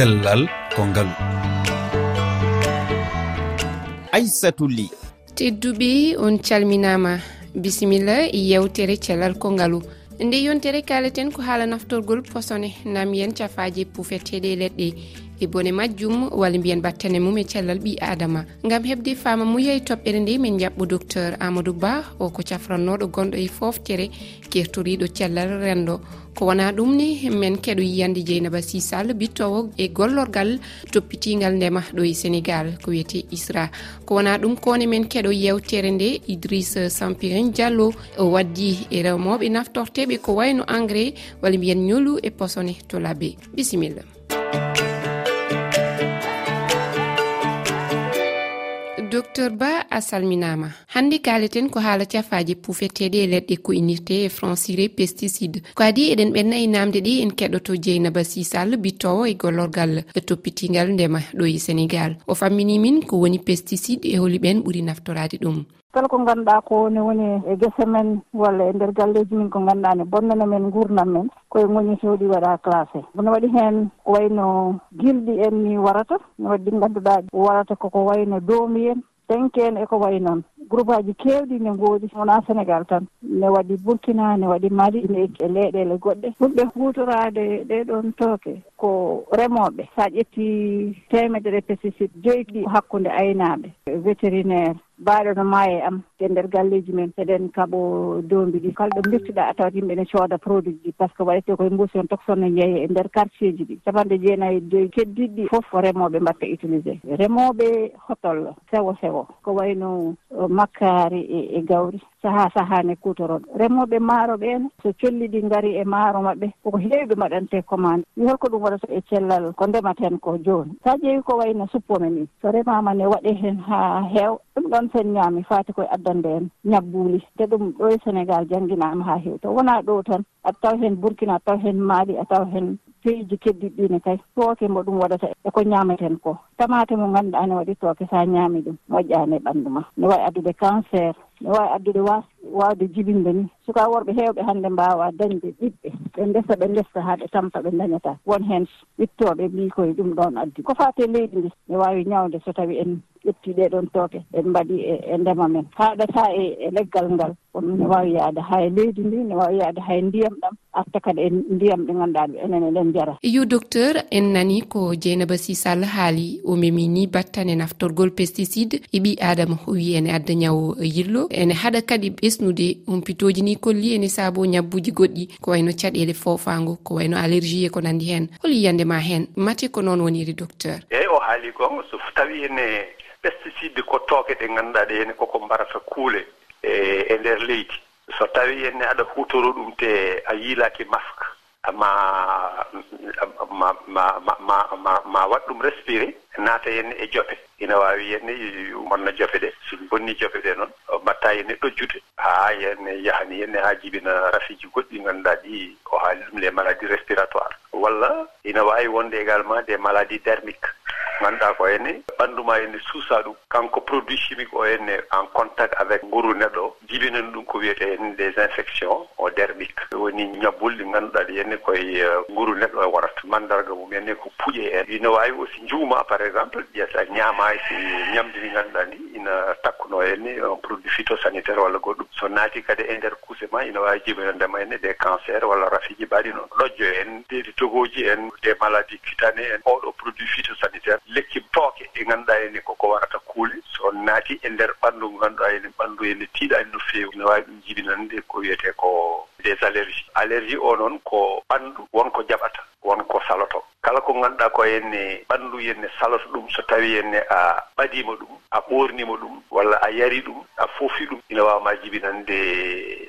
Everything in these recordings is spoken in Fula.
cellal ko ngalu aissatou ly. Tedduɓe on calminama. Bisimilla yewtere cellal ko ngalu nde yontere kaleten ko haala naftorgol posone nam yen cafaji pufeteɗe leɗɗe. e bone majjum walla mbiyen battane mum e cellal ɓi adama. Gam hebde fama muya e toɓɓere nde min jaɓɓo docteur amadou ba o ko cafrannoɗo gonɗo e foftere kertoriɗo cellal rendo. Ko wona ɗum ni min keɗo yiyande dieynaba sisall bittowo e gollorgal toppitigal ndema ɗo e sénégal ko wiyete isra. Ko wona ɗum kone min keɗo yewtere nde idris sampirin diallo o waddi e rewmoɓe naftorteɓe ko wayno engrais walla mbiyen ñolu e posone to labbe bisimilla. docteur ba a salminama. Hande kaleten ko haala cafaji pufeteɗe e leɗɗe koynirte e franciré pesticide. Ko adi eɗen ɓennayi namde ɗi en keɗoto dieynaba sisall bittowo e gollorgal toppitigal ndema ɗo e sénégal o fammini min ko woni pesticide e holi ɓen ɓuuri naftorade ɗum. kala ko ngannduɗaa ko ne woni e gese men walla e ndeer galleeji min ko ngannduɗaa ne bonnana men nguurnam men koye goñotoɗi waɗa classé no waɗi heen ko wayno gilɗi en ni warata no waɗi ɗi ganduɗa warata koko wayno doomi en tenke en eko wayi noon groupe aji keewɗi ne ngoodi wona sénégal tan. Ne waɗi burkina ne waɗi mali ne e leyɗele goɗɗe. Ɗumɓe huutoraade ɗee ɗoon tooke ko remooɓe. So a ƴetti teemedere pesticide joyi ɗi hakkude aynaɓe vétérinaire mbaɗo no maaya e am e nder galleji men eɗen kaɓo doombi ɗi. Kala ɗo birtuɗa a tawat yimɓe ne cooda produit ji par ce que waɗete koye mbuusi on toksonno jeeye e nder quartier ji ɗi. Capanɗe jeenayi e joyi keddiɗi ɗi fof remooɓe mbatta utilisé remooɓe hotollo sewo sewo ko wayno makkaari e, e gawri. Sahaa sahaani kuutoroɗo. Remooɓe maaro ɓeene so colli ɗi ngari e maaro maɓɓe koko heewɓe mbaɗante commande. Wi holko ɗum waɗata e cellal ko ndematen ko jooni. So a ƴeewi ko wayno suppome ni so remaama ne waɗe heen haa heew ɗum ɗon sen ñaami faati koye addande en ñabbuuli. Te ɗum ɗo e sénégal jannginaama haa heewi to. Wonaa ɗo tan a taw heen burkina a taw heen maali a taw heen peyiji keddiɗ ɗine kay tooke mbo ɗum waɗata e ko ñaameten ko. Tamate mo ngannduɗaa ne waɗi tooke so a ñaami ɗum moƴƴaani e ɓanndu ma. Ne wawi addude cancer ne wawi addude was wawde jibinde ni. Suka worɓe heewɓe hannde mbaawa dañde ɓiɓɓe. Ɓe ndesa ɓe ndesta haa ɓe tampa ɓe dañata. Won heen ittoɓe mbi koye ɗum ɗon addi. Ko faate leydi ndi ne waawi ñawde so tawi en ƴetti ɗoon tooke en mbaɗi e, e ndema men. Haɗata e e leggal ngal kono ne waawi yahde ha e leydi ndi ne waawi yahde ha e ndiyam ɗam. Arta kadi e ndiyam ɗe ɗo enen eɗen jara yo docteur en nani ko dieynaba sisall haali o memini battane naftorgol pesticide. E ɓi adama howi ene adda ñawo yillo ene haɗa kadi hisnude humpitoji ni kolli ene saabo ñabbuji goɗɗi ko wayno caɗele fofango ko wayno allergie e ko nandi hen. Hol yiyande ma hen mate ko noon woniri docteur? Eyyi o haali gonga so tawi ene pesticide ko tooke ɗe ngannduɗaa ɗe ene koko mbarata kuule e e ndeer leydi. So tawi henne aɗa hutoro ɗum te a yiilaki masque. ma ma ma ma ma ma waɗ ɗum respiré naata henne e jofe. Ina waawi henne wonna jofe ɗe so bonni jofe ɗe noon mbatta henne ɗojjude haa henne yahani henne haa jibina rafiji goɗɗi ngannduɗaa ɗi o haali ɗum les maladie respiratoire walla ina waawi wonde également des maladies dermique ngannduɗaa ko henne ɓanndu ma henne suusaa ɗum kanko produit chimique o henne en contact avec nguru neɗɗo. O jibinani ɗum ko wiyete henne des infections o dermique. Woni ñabbulɗi ngannduɗaa ɗi henne koye eh, nguru neɗɗo e warata manndarga mum henne ko puƴe en. Ina waawi aussi njuuma par exemple ƴetta ñaama si ñamdi ndi ngannduɗaa ndi. ina takkuno en un produit phytosanitaire walla goɗɗum. So naati kadi e ndeer kuuse ma ina waawi jibinandema henne des cancer walla rafiji mbaɗi noon ɗojjo en deedi togoji en des maladie cutane en oɗo produit phytosanitaire. Lekki tooke e ɗi ngannduɗa henne koko warata kuule so naati e ndeer ɓanndu ngannduɗa henne ɓanndu henne tiiɗaani no feewi. Ina waawi ɗum jibinande ko wiyetee ko des allergies. Allergie o noon ko ɓanndu ko henne ɓanndu henne salata ɗum so tawi henne a ɓadiima ɗum a ɓoornima ɗum walla a yari ɗum a foofi ɗum ina waawma jibinande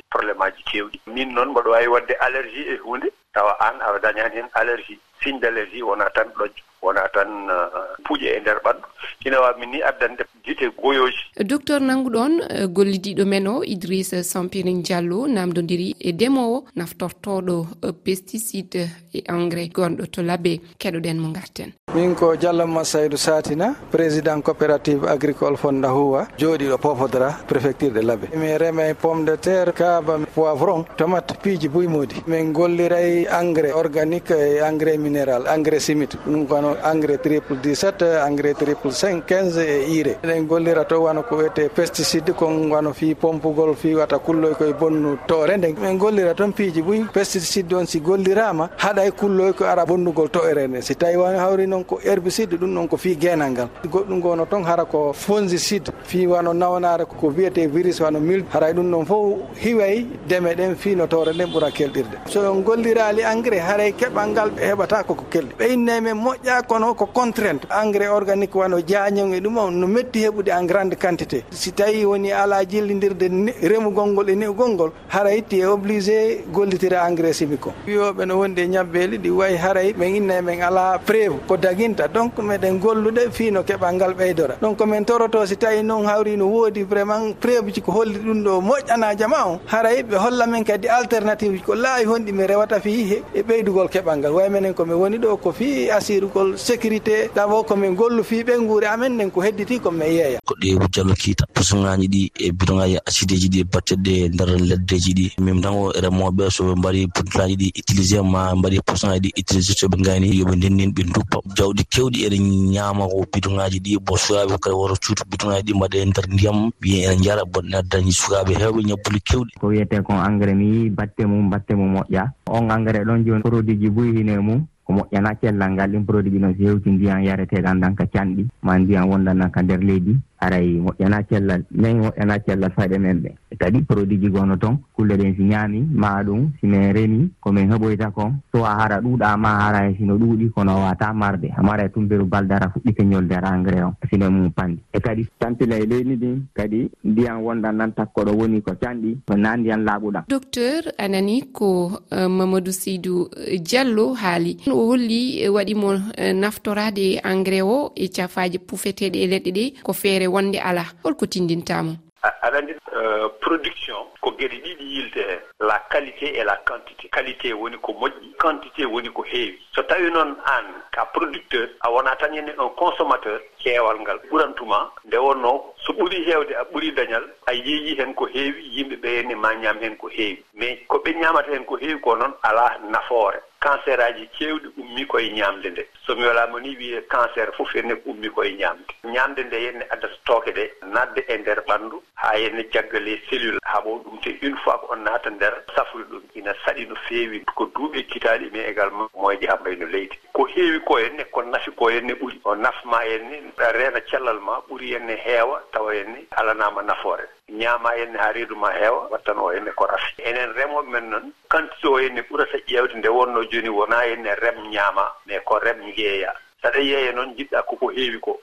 probléme aji keewɗi min noon mbaɗo waawi waɗde allergie e huunde tawa aan aɗa dañaani heen allergie signe d' allergie wonaa tan ɗojjo. wonaa tan euh, puƴe e ndeer ɓanndu ina waawi ni addande gite goyooji. Docteur nannguɗon euh, gollidiiɗo men o idrissa sampirin diallo namdondiri e ndemowo naftortooɗo euh, pesticide e engrais gonɗo to labbe keɗoɗen mo ngarten. min ko diallamma saydou satina président coopérative agricole fonda huwa. Jooɗiɗo popodra préfecture de labé mi reme pomme de terre kaaba poivron tomate piiji buymudi min golliray engrais organique e engrais minéral engrais simite ɗum kono engrais triple 17 engrais triple 5 15 e ire eɗen gollira to wona ko wiyete pesticide kon wano fi pompugol fi wata kulloy koye bonnu toore nde min gollira toon piiji ɓuy pesticide on si gollirama haɗa e kulloy ko ara bonnugol toere nde si tawi won hawri noon noon ko herbicide ɗum noon ko fi guenal ngal. Goɗɗum gono toon hara ko fongicide fi wano nawnare ko wiyete virus wano mil haray ɗum noon fof hiway deme ɗen finotore nden ɓuura kelɗirde. So on gollirali engrais haray keɓal ngal ɓe heɓata koko kelɗi. Ɓeyinne men moƴƴa kono ko contrainte. Engrais organique wano jañon e ɗum on no metti heɓude en grande quantité. Si tawi woni ala jillidirde remugol ngol e ni'ugol ngol haray ti e obligé gollitira engrais chimique o. Wiyoɓe no wondi e ñabbeli ɗi wayi haray min inna men ala préve ko jaginta. Donc meɗen gollude fiino keɓal ngal ɓeydora. Donc min toroto si tawi noon hawri no woodi vraiment preuve ji ko holli ɗum ɗo moƴƴana jama o. Haray ɓe holla men kadi alternative ji ko laawi honɗi mi rewata fi e ɓeydugol keɓal ngal. Way minen komin woni ɗo ko fi assirugol sécurité. D' komin gollu fi guure amen nden ko hedditi komin yeeya. Koɗe wujjallo kiita pusugaji ɗi e bidogaji acideji ɗi e batteɗe e nder leddeji ɗi. Min tan e remoɓe soɓe mbaɗi puntulaji ɗi utilisé ma mbaɗi pusugaji ɗi utilisé soɓe gani yoɓe ndennin ɓe duppa jawɗi kewɗi eɗen ñaama ko bidoŋaaji ɗi bon sukaaɓe kadi woto cuutu bidoŋaaji ɗi mbaɗa e ndeer ndiyam wiye ene njara bonne addañi sukaaɓe heewɓe ñabbuli kewɗi. Ko wiyete kon engrais ni batte mum batte mum moƴƴa. On engrais ɗon jooni produit ji boyi hine mum ko moƴƴana cellal ngal ɗin produit ji noon so hewti ndiyan yareteeɗan ɗan ka canɗi. Ma ndiyan wondannan ka nder leydi. aray moƴƴana cellal nayi moƴƴana cellal faɗe men ɓe. Kadi produit ji gono toon kulle ɗen si ñaami ma ɗum simin remi komin heɓoyta kon. So a hara ɗuuɗa ma hara e sino ɗuuɗi kono wata marde. Amara e tumberu baldara fuɗɗike ñolde ara engrais on sino mum pandi e kadi tampila e leydi ndin kadi ndiyan wonɗan nan takkoɗo woni ko canɗi ko na ndiyan laaɓuɗam docteur anani nani ko e, mamadou sidou e, diallo haali. O holli e, waɗimo naftorade engrais o e cafaji pufeteɗe e leɗɗe ɗe ko feere wonde ala holko tindintamo aɗa andi euh, production ko gueɗe ɗiɗi yilte hen la qualité et la quantité qualité woni ko moƴƴi quantité woni ko heewi. So tawi noon aan ka producteur a wonaa tan henne un consommateur heewal ngal ɓurantuma nde wonnoo so ɓuri heewde a ɓuri dañal a yeeyi heen ko heewi yimɓe ɓe henne ma ñaam heen ko heewi. Mais ko ɓe ñaamata heen ko heewi ko noon alaa nafoore. Cancer aji ceewɗi ummii koye ñaamde nde. So mi walaama ni wiye cancer fof henne ko ummii koye ñaamde. Ñaamde nde henne addata tooke ɗe nadde e ndeer ɓanndu haa henne jaggalee cellule haɓo ɗum te une fois ko on naata nder safrude ɗum ina saɗi no feewi. Ko duuɓi kitaaɗi e mais également moyeji ha mbayno e leydi. Ko heewi ko henne ko nafi ko henne ɓuri. O nafma henne reena cellal ma ɓuri henne heewa tawa henne alanama nafoore. Ñaama henne haa reedu ma heewa wattan o henne ko rafi. Enen remooɓe men noon quantité o henne ɓurata ƴeewde nde wonno jooni wonaa henne rem ñaama mais ko rem jeeya saɗa yeeya noon jiɗɗa koko heewi ko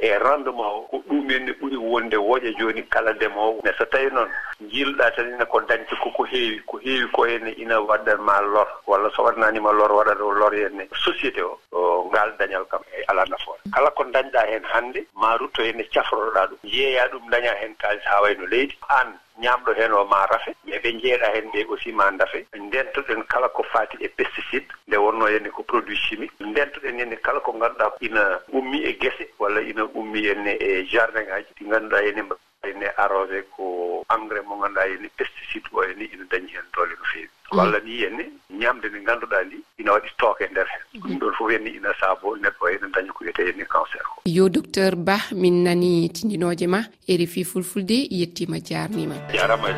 eh, e rendement o ko ɗumenne ɓuri wonde woƴa jooni kala ndemowo. Mais so tawi noon jiiloɗa tan ina ko dañte koko heewi ko heewi ko henne ina waɗɗanma lor walla so waɗananima lor waɗat o lor henne société o ngal dañal kam e ala nafoore. Kala ko dañɗa heen hannde ma rutto henne cafroɗa ɗum jeeya ɗum daña heen kalis ha wayno leydi. An ñaamɗo heen o ma rafe mais ɓe njeeɗa heen ɓe aussi ma dafe ndentoɗen kala ko faati e pesticide nde wonno henne ko produit chimique. Ndentoɗen henne kala ko ngannduɗaa ina ummi e gese walla ina ummi henne e jardin ngaji ɗi ngannduɗaa henne ene arrosé ko engrais mo ngannduɗaa henne pesticide o henne ina dañi heen doole no feewi. Mm. Walla ni henne ñaamde nde ngannduɗaa ndi ina waɗi tooke ndeer heen. ɗum ɗon fof henni ina saabo neɗɗo ene daña ko wiyete henni cancer ko yo docteur ba min nani tindinoje ma e refi fulfulde yettima jarnima jarama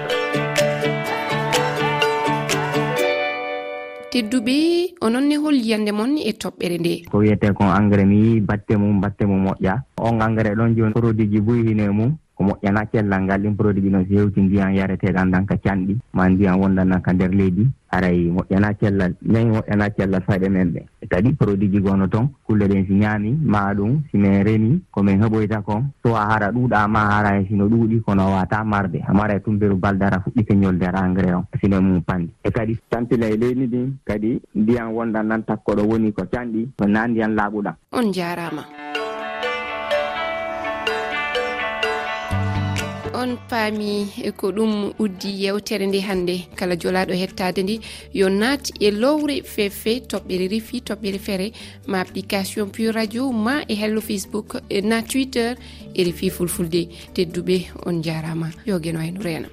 tedduɓe onon ne hol yiyande moon e toɓɓere nde. Ko wiyete kon engrais mi batte mum batte mum moƴƴa. On engrais ɗon joni produit ji boyhine mum. ko moƴƴana cellal ngal ɗin produit ji noon so hewti ndiyan yareteɗan ɗan ka canɗi ma ndiyan wondannan ka nder leydi. Aray moƴƴana cellal nayi moƴƴana cellal fayɗe men ɓe. E kadi produit ji gono toon kulle ɗen si ñaami ma ɗum simin reni komin heɓoyta kon. So a hara ɗuuɗa ma hara e sino ɗuuɗi kono wata marde. Amara e tumberu baldara fuɗɗike ñoldere engrais on sino mum pandi e kadi tampila e leydi ndin kadi ndiyan wondan nan takkoɗo woni ko canɗi ko na ndiyan laaɓuɗan on jarama on paami ko ɗum uddi yewtere nde hannde. Kala jolaɗo hettade ndi yo naat e lowre fefe toɓɓere rifi toɓɓere feere ma application pure radio ma e hello facebook e na twitter e rifi fulfulde. Tedduɓe on jarama yo gueno wayno e reena